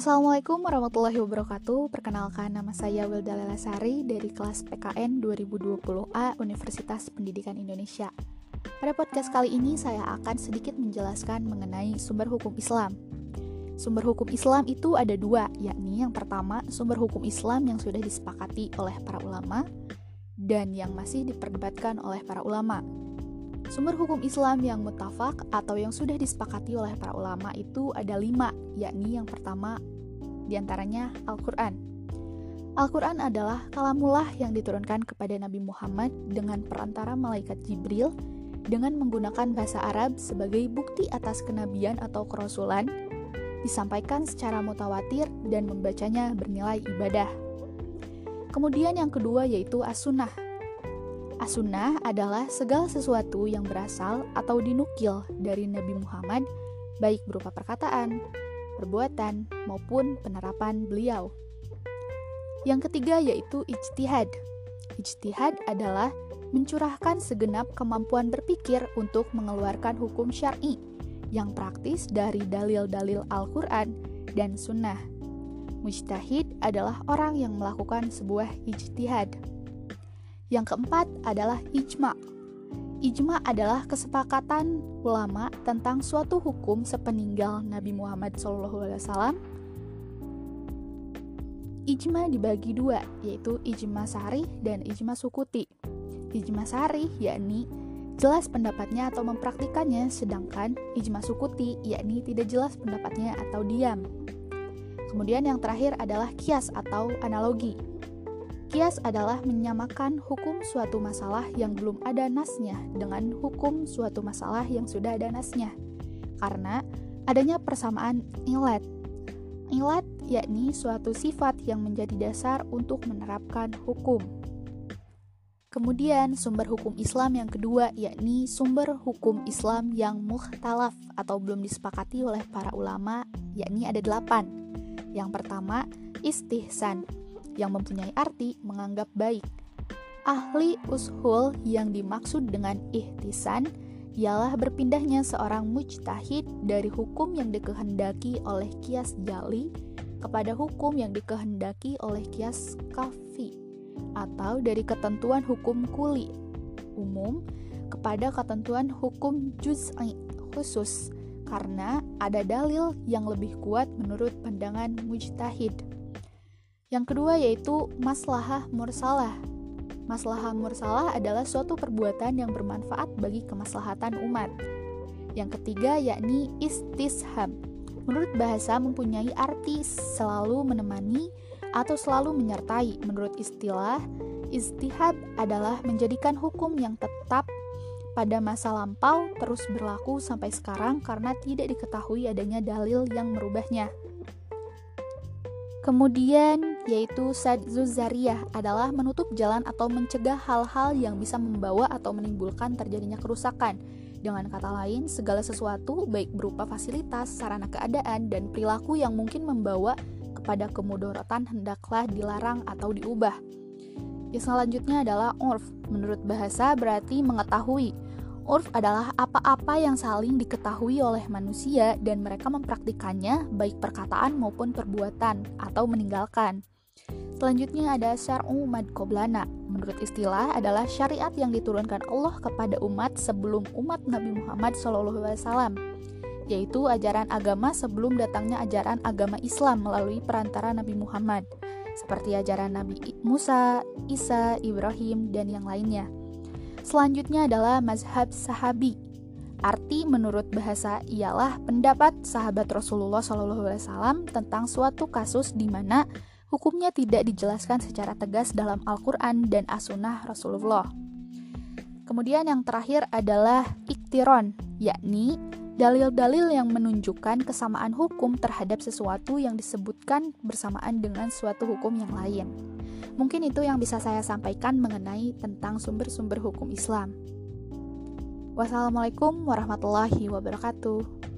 Assalamualaikum warahmatullahi wabarakatuh. Perkenalkan nama saya Wilda Lelasari dari kelas PKN 2020A Universitas Pendidikan Indonesia. Pada podcast kali ini saya akan sedikit menjelaskan mengenai sumber hukum Islam. Sumber hukum Islam itu ada dua, yakni yang pertama sumber hukum Islam yang sudah disepakati oleh para ulama dan yang masih diperdebatkan oleh para ulama. Sumber hukum Islam yang mutafak atau yang sudah disepakati oleh para ulama itu ada lima, yakni yang pertama di antaranya Al-Quran. Al-Quran adalah kalamullah yang diturunkan kepada Nabi Muhammad dengan perantara malaikat Jibril dengan menggunakan bahasa Arab sebagai bukti atas kenabian atau kerasulan, disampaikan secara mutawatir dan membacanya bernilai ibadah. Kemudian yang kedua yaitu As-Sunnah As-Sunnah adalah segala sesuatu yang berasal atau dinukil dari Nabi Muhammad, baik berupa perkataan, perbuatan, maupun penerapan beliau. Yang ketiga yaitu ijtihad. Ijtihad adalah mencurahkan segenap kemampuan berpikir untuk mengeluarkan hukum syar'i yang praktis dari dalil-dalil Al-Quran dan Sunnah. Mujtahid adalah orang yang melakukan sebuah ijtihad. Yang keempat adalah ijma. Ijma adalah kesepakatan ulama tentang suatu hukum sepeninggal Nabi Muhammad SAW. Ijma dibagi dua, yaitu ijma sari dan ijma sukuti. Ijma sari yakni jelas pendapatnya atau mempraktikannya, sedangkan ijma sukuti yakni tidak jelas pendapatnya atau diam. Kemudian yang terakhir adalah kias atau analogi. Kias adalah menyamakan hukum suatu masalah yang belum ada nasnya dengan hukum suatu masalah yang sudah ada nasnya. Karena adanya persamaan ilat. Ilat yakni suatu sifat yang menjadi dasar untuk menerapkan hukum. Kemudian sumber hukum Islam yang kedua yakni sumber hukum Islam yang muhtalaf atau belum disepakati oleh para ulama yakni ada delapan. Yang pertama istihsan yang mempunyai arti menganggap baik. Ahli ushul yang dimaksud dengan ihtisan ialah berpindahnya seorang mujtahid dari hukum yang dikehendaki oleh kias jali kepada hukum yang dikehendaki oleh kias kafi atau dari ketentuan hukum kuli umum kepada ketentuan hukum juz'i khusus karena ada dalil yang lebih kuat menurut pandangan mujtahid. Yang kedua yaitu maslahah mursalah. Maslahah mursalah adalah suatu perbuatan yang bermanfaat bagi kemaslahatan umat. Yang ketiga yakni istisham. Menurut bahasa mempunyai arti selalu menemani atau selalu menyertai. Menurut istilah, istihab adalah menjadikan hukum yang tetap pada masa lampau terus berlaku sampai sekarang karena tidak diketahui adanya dalil yang merubahnya. Kemudian yaitu sadzu zariyah adalah menutup jalan atau mencegah hal-hal yang bisa membawa atau menimbulkan terjadinya kerusakan. Dengan kata lain, segala sesuatu baik berupa fasilitas, sarana keadaan, dan perilaku yang mungkin membawa kepada kemudorotan hendaklah dilarang atau diubah. Yang selanjutnya adalah urf. Menurut bahasa berarti mengetahui. Urf adalah apa-apa yang saling diketahui oleh manusia dan mereka mempraktikannya baik perkataan maupun perbuatan atau meninggalkan. Selanjutnya ada syar'u madqoblana. Menurut istilah adalah syariat yang diturunkan Allah kepada umat sebelum umat Nabi Muhammad SAW, yaitu ajaran agama sebelum datangnya ajaran agama Islam melalui perantara Nabi Muhammad, seperti ajaran Nabi Musa, Isa, Ibrahim, dan yang lainnya. Selanjutnya adalah mazhab sahabi. Arti menurut bahasa ialah pendapat sahabat Rasulullah SAW tentang suatu kasus di mana hukumnya tidak dijelaskan secara tegas dalam Al-Quran dan As-Sunnah Rasulullah. Kemudian yang terakhir adalah iktiron, yakni dalil-dalil yang menunjukkan kesamaan hukum terhadap sesuatu yang disebutkan bersamaan dengan suatu hukum yang lain. Mungkin itu yang bisa saya sampaikan mengenai tentang sumber-sumber hukum Islam. Wassalamualaikum warahmatullahi wabarakatuh.